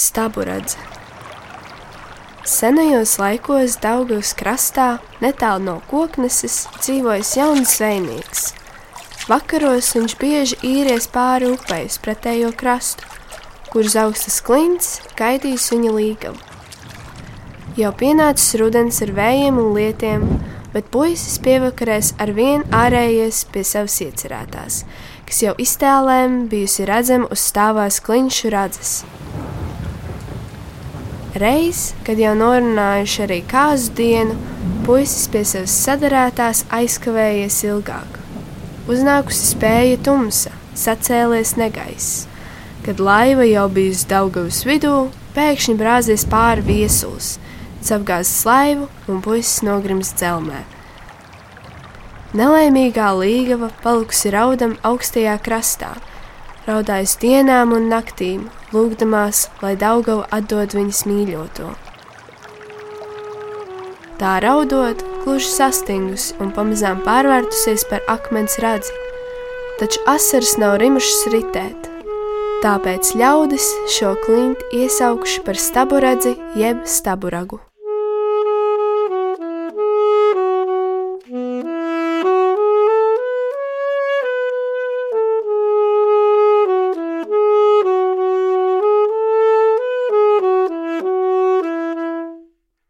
Staburadze Senajos laikos Daugavas krastā, netālu no kokneses, dzīvojas jauns zvejnieks. Vakaros viņš bieži īries pāri upei uz pretējo krastu, kur augstas klints gaidījis viņa līgavu. Jau pienācis rudens ar vējiem un lietiem, bet puisis pievakarēs ar vien ārējies pie savas iecerētās, kas jau iztēlēm bijusi redzama uz stāvās klinšu radzes. Reiz, kad jau norunājuši arī kāzu dienu, puisis pie savas sadarētās aizkavējies ilgāk. Uznākusi spēja tumsa, sacēlies negaiss. Kad laiva jau bijusi Daugavas vidū, pēkšņi brāzies pāri viesulis, apgāzis laivu un puisis nogrims dzelmē. Nelaimīgā līgava palikusi raudam augstajā krastā, raudājas dienām un naktīm, lūgdamās, lai Daugava atdod viņas mīļoto. Tā raudot, gluži sastingusi un pamazām pārvērtusies par akmens radzi, taču asaras nav rimušas ritēt. Tāpēc ļaudis šo klinti iesaukuši par staburadzi jeb staburagu.